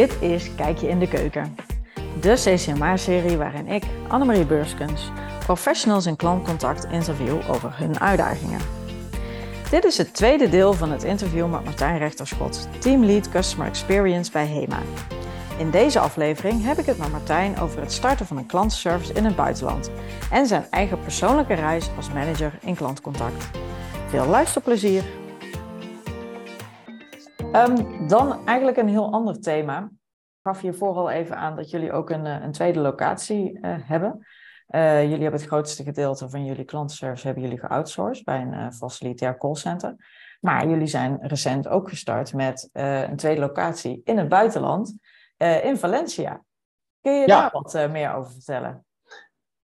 Dit is Kijkje in de Keuken. De CCMA-serie waarin ik, Annemarie Beurskens, professionals in klantcontact interview over hun uitdagingen. Dit is het tweede deel van het interview met Martijn Rechterschot, Teamlead Customer Experience bij HEMA. In deze aflevering heb ik het met Martijn over het starten van een klantenservice in het buitenland en zijn eigen persoonlijke reis als manager in klantcontact. Veel luisterplezier! Um, dan eigenlijk een heel ander thema. Ik gaf je vooral even aan dat jullie ook een, eh, een tweede locatie uh, hebben. Uh, jullie hebben het grootste gedeelte van jullie klantenservice hebben jullie geoutsourced bij een uh, facilitair callcenter. Maar jullie zijn recent ook gestart met een tweede locatie in het buitenland, in Valencia. Kun je ja. daar wat meer over vertellen?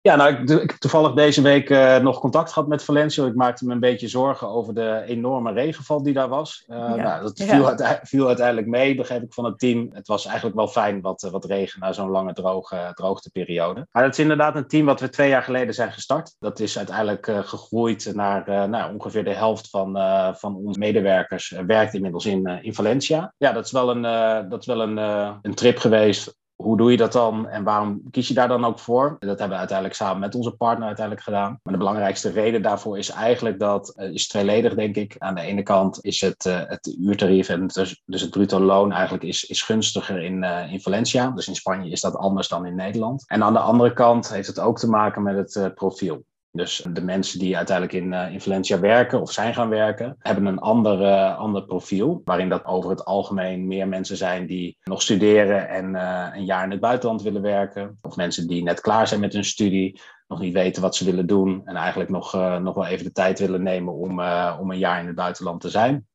Ja, nou, ik, ik heb toevallig deze week uh, nog contact gehad met Valencia. Ik maakte me een beetje zorgen over de enorme regenval die daar was. Uh, ja. nou, dat viel, ja. uite viel, uiteindelijk mee, begreep ik van het team. Het was eigenlijk wel fijn wat, wat regen na zo'n lange droge, droogteperiode. Maar het is inderdaad een team wat we twee jaar geleden zijn gestart. Dat is uiteindelijk uh, gegroeid naar nou, ongeveer de helft van, van onze medewerkers. werkt inmiddels in, in Valencia. Ja, dat is wel een, dat is wel een, een trip geweest hoe doe je dat dan en waarom kies je daar dan ook voor? Dat hebben we uiteindelijk samen met onze partner uiteindelijk gedaan. Maar de belangrijkste reden daarvoor is eigenlijk dat, uh, is tweeledig denk ik. Aan de ene kant is het, uh, het uurtarief en dus, dus, het bruto loon eigenlijk is, is gunstiger in, uh, in Valencia. Dus in Spanje is dat anders dan in Nederland. En aan de andere kant heeft het ook te maken met het profiel. Dus de mensen die uiteindelijk in, uh, in Valencia werken of zijn gaan werken, hebben een ander, uh, ander profiel. Waarin dat over het algemeen meer mensen zijn die nog studeren en uh, een jaar in het buitenland willen werken. Of mensen die net klaar zijn met hun studie, nog niet weten wat ze willen doen. En eigenlijk nog, nog wel even de tijd willen nemen om, om een jaar in het buitenland te zijn.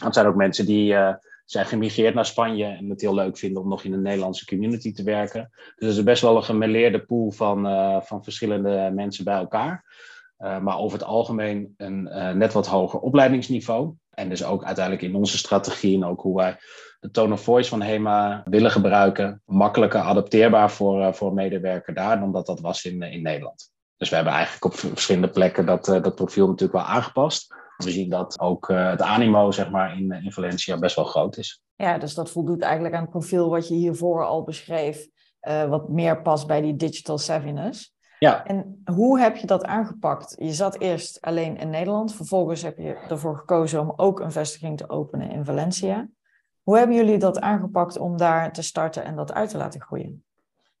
Dat zijn ook mensen die zijn gemigreerd naar Spanje en het heel leuk vinden om nog in een Nederlandse community te werken. Dus het is best wel een gemeleerde pool van, uh, van verschillende mensen bij elkaar. Uh, maar over het algemeen een uh, net wat hoger opleidingsniveau. En dus ook uiteindelijk in onze strategie en ook hoe wij de tone of voice van HEMA willen gebruiken. Makkelijker adapteerbaar voor, voor medewerker daar dan dat dat was in, in Nederland. Dus we hebben eigenlijk op verschillende plekken dat, dat profiel natuurlijk wel aangepast we zien dat ook uh, het animo zeg maar, in, in Valencia best wel groot is. Ja, dus dat voldoet eigenlijk aan het profiel wat je hiervoor al beschreef, uh, wat meer past bij die digital savviness. Ja. En hoe heb je dat aangepakt? Je zat eerst alleen in Nederland, vervolgens heb je ervoor gekozen om ook een vestiging te openen in Valencia. Hoe hebben jullie dat aangepakt om daar te starten en dat uit te laten groeien?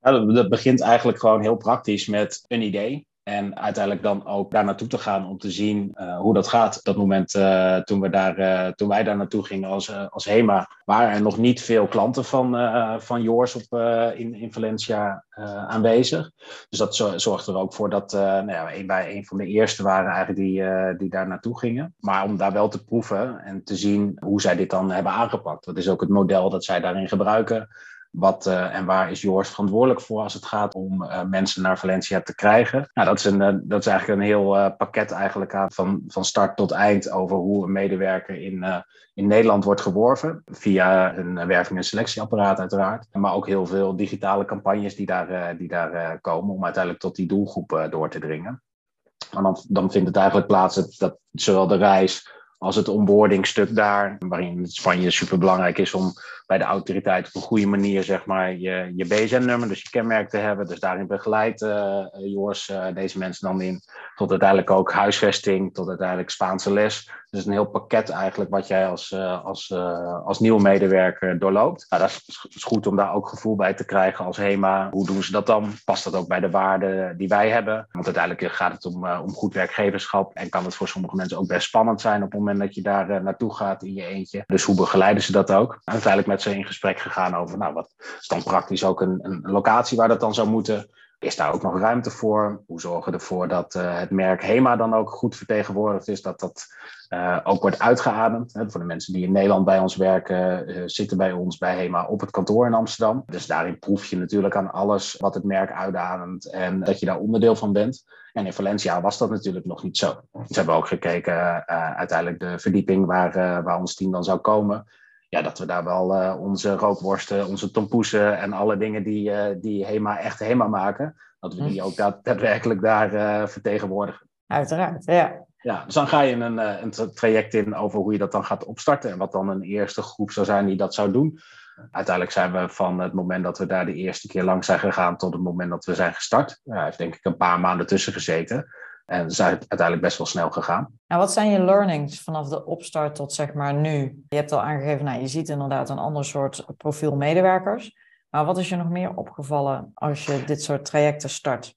Ja, dat begint eigenlijk gewoon heel praktisch met een idee. En uiteindelijk dan ook daar naartoe te gaan om te zien uh, hoe dat gaat. Dat moment uh, toen, we daar, uh, toen wij daar naartoe gingen als, als HEMA, waren er nog niet veel klanten van, van Joors op, in, in Valencia aanwezig. Dus dat zorgde er ook voor dat nou ja, wij een van de eerste waren eigenlijk die, die daar naartoe gingen. Maar om daar wel te proeven en te zien hoe zij dit dan hebben aangepakt. Dat is ook het model dat zij daarin gebruiken. Wat uh, en waar is Joors verantwoordelijk voor als het gaat om uh, mensen naar Valencia te krijgen? Nou, dat, is een, uh, dat is eigenlijk een heel pakket eigenlijk aan, van, van start tot eind over hoe een medewerker in, in Nederland wordt geworven. Via een werving- en selectieapparaat uiteraard. Maar ook heel veel digitale campagnes die daar, die daar komen om uiteindelijk tot die doelgroep door te dringen. En dan, dan vindt het eigenlijk plaats dat, zowel de reis als het onboardingstuk daar, waarin Spanje super belangrijk is om bij de autoriteit op een goede manier zeg maar, je, je BSN-nummer, dus je kenmerk te hebben. Dus daarin begeleidt uh, Joris uh, deze mensen dan in tot uiteindelijk ook huisvesting, tot uiteindelijk Spaanse les. Dus een heel pakket eigenlijk wat jij als, uh, als, als nieuwe medewerker doorloopt. Nou, dat is goed om daar ook gevoel bij te krijgen als HEMA. Hoe doen ze dat dan? Past dat ook bij de waarden die wij hebben? Want uiteindelijk gaat het om, om goed werkgeverschap en kan het voor sommige mensen ook best spannend zijn op het moment dat je daar naartoe gaat in je eentje. Dus hoe begeleiden ze dat ook? Uiteindelijk met ze in gesprek gegaan over, nou, wat is dan praktisch ook een, een locatie waar dat dan zou moeten? Is daar ook nog ruimte voor? Hoe zorgen we ervoor dat uh, het merk HEMA dan ook goed vertegenwoordigd is? Dat dat uh, ook wordt uitgeademd. Hè? Voor de mensen die in Nederland bij ons werken, uh, zitten bij ons bij HEMA op het kantoor in Amsterdam. Dus daarin proef je natuurlijk aan alles wat het merk uitademt en dat je daar onderdeel van bent. En in Valencia was dat natuurlijk nog niet zo. Ze hebben ook gekeken, uiteindelijk de verdieping waar, waar ons team dan zou komen ja, dat we daar wel uh, onze rookworsten, onze tompoesen en alle dingen die, uh, die HEMA echt HEMA maken, dat we die hm. ook daadwerkelijk daar uh, vertegenwoordigen. Uiteraard, ja. Ja, dus dan ga je een, een traject in over hoe je dat dan gaat opstarten en wat dan een eerste groep zou zijn die dat zou doen. Uiteindelijk zijn we van het moment dat we daar de eerste keer langs zijn gegaan tot het moment dat we zijn gestart. Hij heeft denk ik een paar maanden tussen gezeten. En is uiteindelijk best wel snel gegaan. En wat zijn je learnings vanaf de opstart tot zeg maar nu? Je hebt al aangegeven, nou, je ziet inderdaad een ander soort profiel medewerkers. Maar wat is je nog meer opgevallen als je dit soort trajecten start?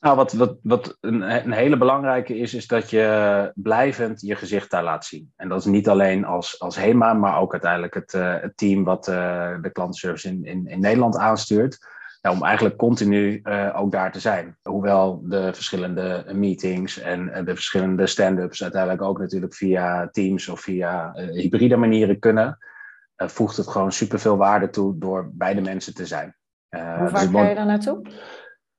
Nou, wat, wat, wat een, een, hele belangrijke is, is dat je blijvend je gezicht daar laat zien. En dat is niet alleen als, als HEMA, maar ook uiteindelijk het, uh, het team wat uh, de klantenservice in, in, in Nederland aanstuurt. Ja, om eigenlijk continu uh, ook daar te zijn. Hoewel de verschillende meetings en de verschillende stand-ups uiteindelijk ook natuurlijk via Teams of via hybride manieren kunnen, voegt het gewoon superveel waarde toe door bij de mensen te zijn. Hoe dus vaak ga je daar naartoe?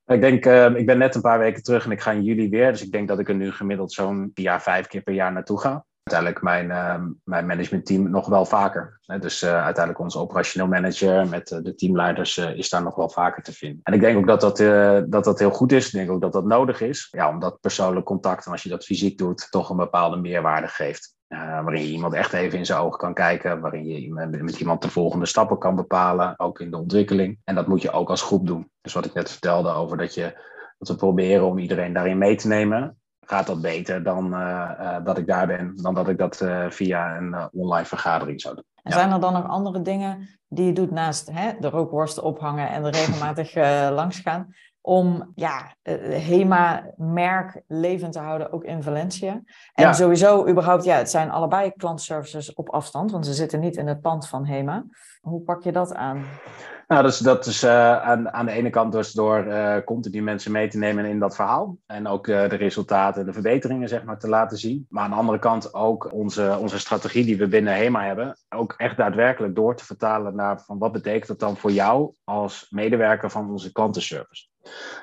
Ik denk, ik ben net een paar weken terug en ik ga in juli weer. Dus ik denk dat ik er nu gemiddeld zo'n jaar vijf keer per jaar naartoe ga. Uiteindelijk mijn, uh, mijn managementteam nog wel vaker. Hè? Dus uh, uiteindelijk onze operationeel manager met de teamleiders is daar nog wel vaker te vinden. En ik denk ook dat dat, dat dat heel goed is. Ik denk ook dat dat nodig is. Ja, omdat persoonlijk contact, en als je dat fysiek doet, toch een bepaalde meerwaarde geeft. Waarin je iemand echt even in zijn ogen kan kijken, waarin je met iemand de volgende stappen kan bepalen, ook in de ontwikkeling. En dat moet je ook als groep doen. Dus wat ik net vertelde over dat, je, dat we proberen om iedereen daarin mee te nemen, gaat dat beter dan uh, uh, dat ik daar ben, dan dat ik dat via een online vergadering zou doen. En zijn er dan nog andere dingen die je doet naast hè, de rookworsten ophangen en er regelmatig langsgaan? Om ja, HEMA-merk levend te houden, ook in Valencia. En sowieso überhaupt, ja, het zijn allebei klantservices op afstand, want ze zitten niet in het pand van HEMA. Hoe pak je dat aan? Nou, dat is, dat is uh, aan, aan de ene kant dus door uh, continu mensen mee te nemen in dat verhaal. En ook uh, de resultaten, de verbeteringen zeg maar, te laten zien. Maar aan de andere kant ook onze, onze strategie die we binnen HEMA hebben, ook echt daadwerkelijk door te vertalen naar van wat betekent dat dan voor jou als medewerker van onze klantenservice.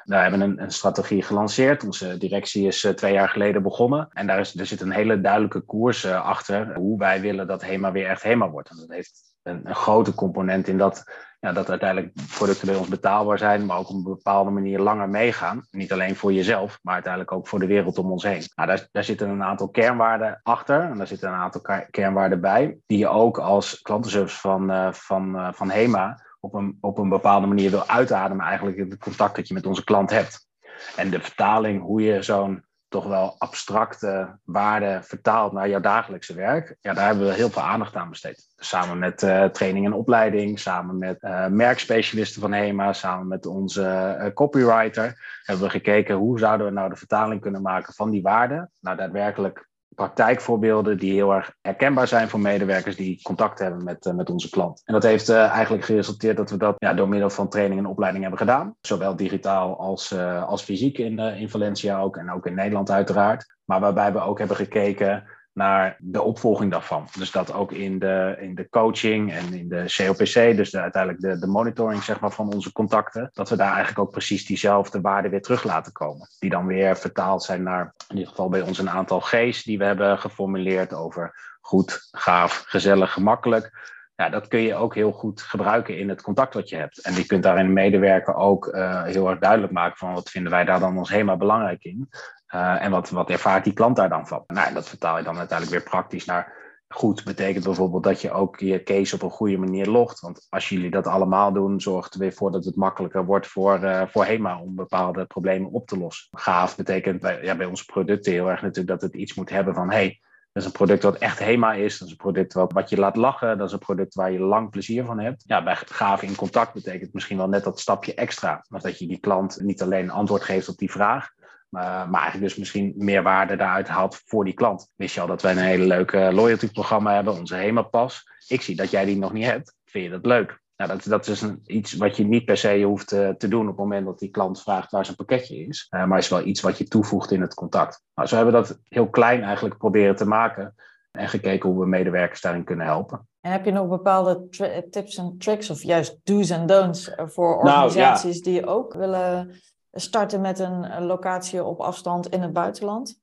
We hebben een, een, strategie gelanceerd. Onze directie is twee jaar geleden begonnen. En daar is, er zit een hele duidelijke koers achter hoe wij willen dat HEMA weer echt HEMA wordt. En dat heeft een, grote component in dat, ja, dat uiteindelijk producten bij ons betaalbaar zijn, maar ook op een bepaalde manier langer meegaan. Niet alleen voor jezelf, maar uiteindelijk ook voor de wereld om ons heen. Nou, daar, daar zitten een aantal kernwaarden achter en daar zitten een aantal kernwaarden bij, die je ook als klantenservice van, uh, van, van HEMA op een, op een bepaalde manier wil uitademen, eigenlijk het contact dat je met onze klant hebt. En de vertaling, hoe je zo'n toch wel abstracte waarden vertaald naar jouw dagelijkse werk, ja, daar hebben we heel veel aandacht aan besteed. Dus samen met uh, training en opleiding, samen met uh, merkspecialisten van HEMA, samen met onze uh, copywriter, hebben we gekeken hoe zouden we nou de vertaling kunnen maken van die waarden naar daadwerkelijk praktijkvoorbeelden die heel erg herkenbaar zijn voor medewerkers die contact hebben met, uh, met onze klant. En dat heeft uh, eigenlijk geresulteerd dat we dat ja, door middel van training en opleiding hebben gedaan. Zowel digitaal als, uh, als fysiek in, in Valencia ook en ook in Nederland uiteraard. Maar waarbij we ook hebben gekeken naar de opvolging daarvan. Dus dat ook in de, in de coaching en in de COPC, dus de, uiteindelijk de, de monitoring zeg maar, van onze contacten, dat we daar eigenlijk ook precies diezelfde waarden weer terug laten komen. Die dan weer vertaald zijn naar, in ieder geval bij ons, een aantal G's die we hebben geformuleerd over goed, gaaf, gezellig, gemakkelijk. Ja, dat kun je ook heel goed gebruiken in het contact wat je hebt. En je kunt daarin medewerker ook uh, heel erg duidelijk maken van wat vinden wij daar dan als HEMA belangrijk in. Uh, en wat, wat ervaart die klant daar dan van? Nou, dat vertaal je dan uiteindelijk weer praktisch naar goed. Betekent bijvoorbeeld dat je ook je case op een goede manier logt. Want als jullie dat allemaal doen, zorgt er weer voor dat het makkelijker wordt voor, uh, voor HEMA om bepaalde problemen op te lossen. Gaaf betekent bij, ja, bij onze producten heel erg natuurlijk dat het iets moet hebben van hey, dat is een product wat echt HEMA is. Dat is een product wat, wat je laat lachen. Dat is een product waar je lang plezier van hebt. Ja, bij gaaf in contact betekent misschien wel net dat stapje extra. Maar dat je die klant niet alleen antwoord geeft op die vraag, maar, maar eigenlijk dus misschien meer waarde daaruit haalt voor die klant. Wist je al dat wij een hele leuke loyalty programma hebben, onze HEMA-pas. Ik zie dat jij die nog niet hebt. Vind je dat leuk? Nou, dat, dat is een, iets wat je niet per se hoeft uh, te doen op het moment dat die klant vraagt waar zijn pakketje is. Uh, maar is wel iets wat je toevoegt in het contact. Nou, zo hebben we dat heel klein eigenlijk proberen te maken. En gekeken hoe we medewerkers daarin kunnen helpen. En heb je nog bepaalde tips en tricks of juist do's en don'ts voor organisaties nou, ja. die ook willen starten met een locatie op afstand in het buitenland?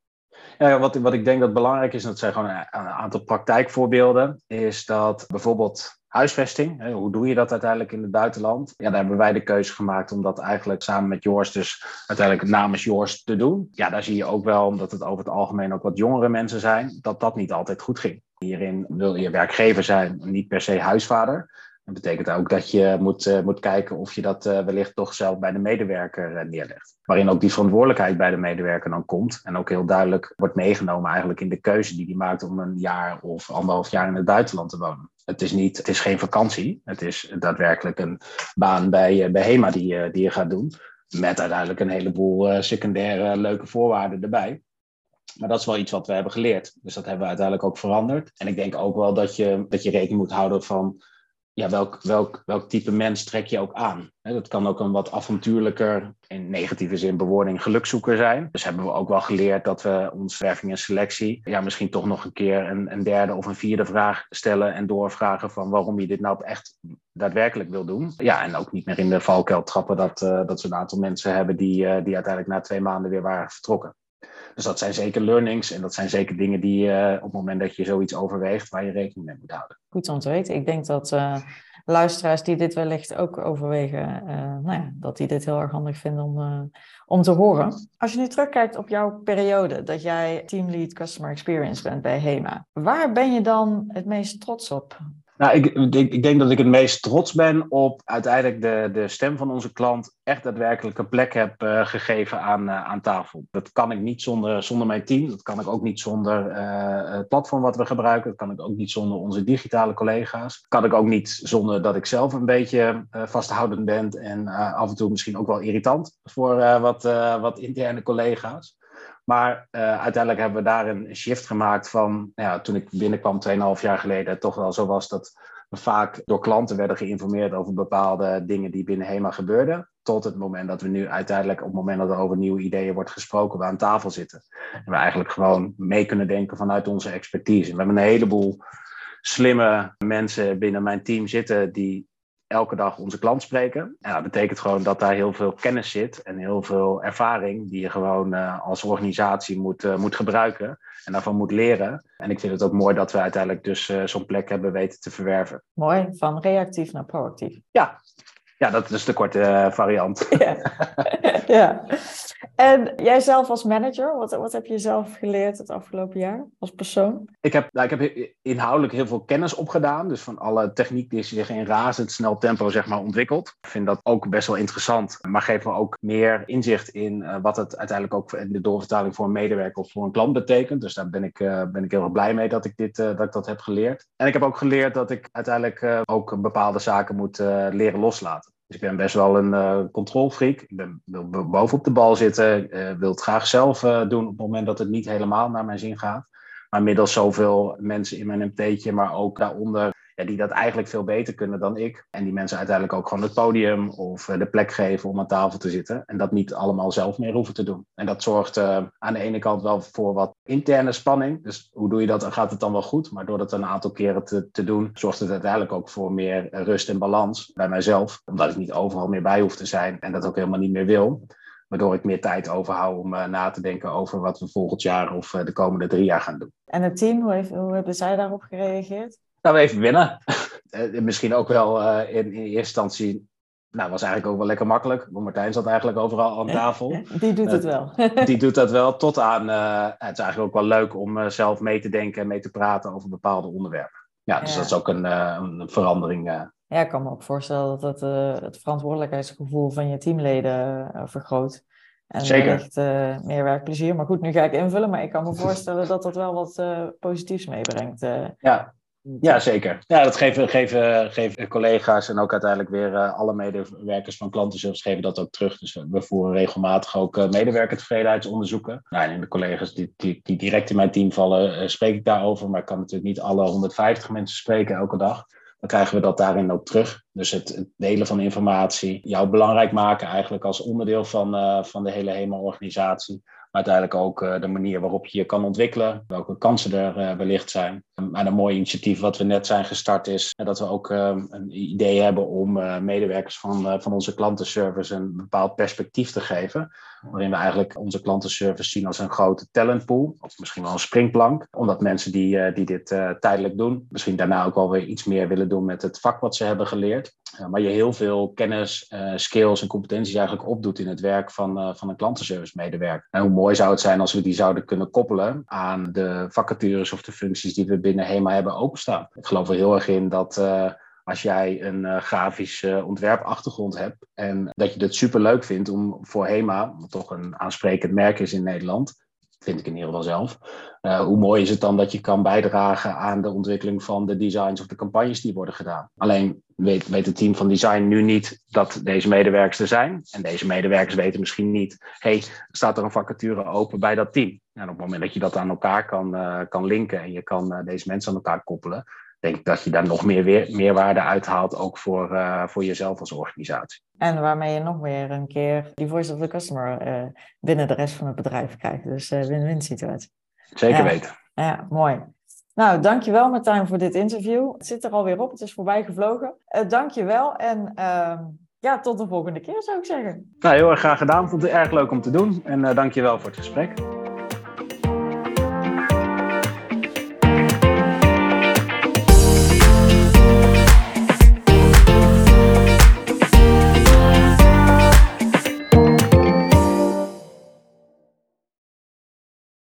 Ja, wat, wat ik denk dat belangrijk is, en dat zijn gewoon een, aantal praktijkvoorbeelden, is dat bijvoorbeeld huisvesting, hè, hoe doe je dat uiteindelijk in het buitenland? Ja, daar hebben wij de keuze gemaakt om dat eigenlijk samen met Joors, dus uiteindelijk namens Joors te doen. Ja, daar zie je ook wel, omdat het over het algemeen ook wat jongere mensen zijn, dat dat niet altijd goed ging. Hierin wil je werkgever zijn, niet per se huisvader. Dat betekent ook dat je moet, moet kijken of je dat wellicht toch zelf bij de medewerker neerlegt. Waarin ook die verantwoordelijkheid bij de medewerker dan komt. En ook heel duidelijk wordt meegenomen eigenlijk in de keuze die hij maakt om een jaar of anderhalf jaar in het buitenland te wonen. Het is, niet, het is geen vakantie. Het is daadwerkelijk een baan bij, bij HEMA die, die je gaat doen. Met uiteindelijk een heleboel secundaire leuke voorwaarden erbij. Maar dat is wel iets wat we hebben geleerd. Dus dat hebben we uiteindelijk ook veranderd. En ik denk ook wel dat je, dat je rekening moet houden van ja, welk, welk, welk type mens trek je ook aan. Dat kan ook een wat avontuurlijker, in negatieve zin bewoording, gelukzoeker zijn. Dus hebben we ook wel geleerd dat we ons werving en selectie ja, misschien toch nog een keer een, een derde of een vierde vraag stellen en doorvragen van waarom je dit nou echt daadwerkelijk wil doen. Ja, en ook niet meer in de valkuil trappen dat, uh, dat ze een aantal mensen hebben die, uh, die uiteindelijk na twee maanden weer waren vertrokken. Dus dat zijn zeker learnings en dat zijn zeker dingen die uh, op het moment dat je zoiets overweegt, waar je rekening mee moet houden. Goed om te weten. Ik denk dat uh, luisteraars die dit wellicht ook overwegen, uh, nou ja, dat die dit heel erg handig vinden om, om te horen. Als je nu terugkijkt op jouw periode dat jij teamlead Customer Experience bent bij HEMA, waar ben je dan het meest trots op? Nou, ik, ik, ik, denk dat ik het meest trots ben op uiteindelijk de, de stem van onze klant echt daadwerkelijk een plek heb uh, gegeven aan, uh, aan tafel. Dat kan ik niet zonder, zonder mijn team. Dat kan ik ook niet zonder uh, het platform wat we gebruiken. Dat kan ik ook niet zonder onze digitale collega's. Dat kan ik ook niet zonder dat ik zelf een beetje vasthoudend ben en af en toe misschien ook wel irritant voor wat, wat interne collega's. Maar uh, uiteindelijk hebben we daar een shift gemaakt van, nou ja, toen ik binnenkwam 2,5 jaar geleden, toch wel zo was dat we vaak door klanten werden geïnformeerd over bepaalde dingen die binnen HEMA gebeurden. Tot het moment dat we nu uiteindelijk, op het moment dat er over nieuwe ideeën wordt gesproken, we aan tafel zitten. En we eigenlijk gewoon mee kunnen denken vanuit onze expertise. we hebben een heleboel slimme mensen binnen mijn team zitten die elke dag onze klant spreken. En dat betekent gewoon dat daar heel veel kennis zit en heel veel ervaring die je gewoon uh, als organisatie moet, uh, moet gebruiken en daarvan moet leren. En ik vind het ook mooi dat we uiteindelijk dus uh, zo'n plek hebben weten te verwerven. Mooi, van reactief naar proactief. Ja, ja dat is de korte variant. Ja. ja. En jij zelf als manager, wat, wat heb je zelf geleerd het afgelopen jaar als persoon? Ik heb, nou, ik heb inhoudelijk heel veel kennis opgedaan. Dus van alle techniek die zich in razendsnel tempo zeg maar, ontwikkelt. Ik vind dat ook best wel interessant. Maar geeft me ook meer inzicht in uh, wat het uiteindelijk ook in de doorvertaling voor een medewerker of voor een klant betekent. Dus daar ben ik, uh, ben ik heel erg blij mee dat ik, dit, uh, dat ik dat heb geleerd. En ik heb ook geleerd dat ik uiteindelijk ook bepaalde zaken moet leren loslaten. Dus ik ben best wel een uh, controlfreak. Ik ben, wil bovenop de bal zitten. Uh, wil het graag zelf uh, doen op het moment dat het niet helemaal naar mijn zin gaat. Maar middels zoveel mensen in mijn MT'tje, maar ook daaronder die dat eigenlijk veel beter kunnen dan ik. En die mensen uiteindelijk ook gewoon het podium of eh, de plek geven om aan tafel te zitten. En dat niet allemaal zelf meer hoeven te doen. En dat zorgt uh, aan de ene kant wel voor wat interne spanning. Dus hoe doe je dat? Gaat het dan wel goed? Maar door dat een aantal keren te, te doen, zorgt het uiteindelijk ook voor meer rust en balans bij mijzelf. Omdat ik niet overal meer bij hoef te zijn en dat ook helemaal niet meer wil. Waardoor ik meer tijd overhoud om uh, na te denken over wat we volgend jaar of de komende drie jaar gaan doen. En het team, hoe, heeft, hoe hebben zij daarop gereageerd? Nou, we even winnen. Eh, misschien ook wel uh, in, in, eerste instantie. Nou, was eigenlijk ook wel lekker makkelijk. Want Martijn zat eigenlijk overal aan tafel. Die doet het wel. die doet dat wel. Tot aan. Uh, het is eigenlijk ook wel leuk om zelf mee te denken en mee te praten over bepaalde onderwerpen. Ja, dus ja. dat is ook een, een verandering. Ja, ik kan me ook voorstellen dat het, het verantwoordelijkheidsgevoel van je teamleden vergroot. En Zeker. echt meer werkplezier. Maar goed, nu ga ik invullen. Maar ik kan me voorstellen dat dat wel wat positiefs meebrengt. ja, ja, zeker. Ja, dat geven, geven, geven collega's en ook uiteindelijk weer uh, alle medewerkers van klantenservice geven dat ook terug. Dus we voeren regelmatig ook uh, medewerkertevredenheidsonderzoeken. Nou, en de collega's die, die, die direct in mijn team vallen, uh, spreek ik daarover. Maar ik kan natuurlijk niet alle 150 mensen spreken elke dag. Dan krijgen we dat daarin ook terug. Dus het, het delen van informatie, jou belangrijk maken eigenlijk als onderdeel van, van de hele HEMA-organisatie maar uiteindelijk ook uh, de manier waarop je je kan ontwikkelen, welke kansen er uh, wellicht zijn. En een mooi initiatief wat we net zijn gestart is dat we ook uh, een idee hebben om medewerkers van, van onze klantenservice een bepaald perspectief te geven. Waarin we eigenlijk onze klantenservice zien als een grote talentpool, of misschien wel een springplank. Omdat mensen die, die dit tijdelijk doen, misschien daarna ook wel weer iets meer willen doen met het vak wat ze hebben geleerd. Maar je heel veel kennis, skills en competenties eigenlijk opdoet in het werk van, van een klantenservice medewerker. En hoe mooi zou het zijn als we die zouden kunnen koppelen aan de vacatures of de functies die we binnen HEMA hebben openstaan. Ik geloof er heel erg in dat uh, als jij een grafisch ontwerpachtergrond hebt en dat je het super leuk vindt om voor HEMA, wat toch een aansprekend merk is in Nederland, vind ik in ieder geval zelf. Uh, hoe mooi is het dan dat je kan bijdragen aan de ontwikkeling van de designs of de campagnes die worden gedaan. Alleen weet, weet het team van design nu niet dat deze medewerkers er zijn. En deze medewerkers weten misschien niet, hey, staat er een vacature open bij dat team? En op het moment dat je dat aan elkaar kan, uh, kan linken en je kan uh, deze mensen aan elkaar koppelen, denk ik dat je daar nog meer weer, meerwaarde uithaalt, ook voor, uh, voor jezelf als organisatie. En waarmee je nog weer een keer die voice of the customer uh, binnen de rest van het bedrijf krijgt. Dus uh, win-win situatie. Zeker ja. weten. Ja, mooi. Nou, dankjewel Martijn voor dit interview. Het zit er alweer op, het is voorbij gevlogen. Uh, dankjewel en ehm, ja, tot de volgende keer zou ik zeggen. Nou, heel erg graag gedaan. Vond het erg leuk om te doen. En dankjewel voor het gesprek.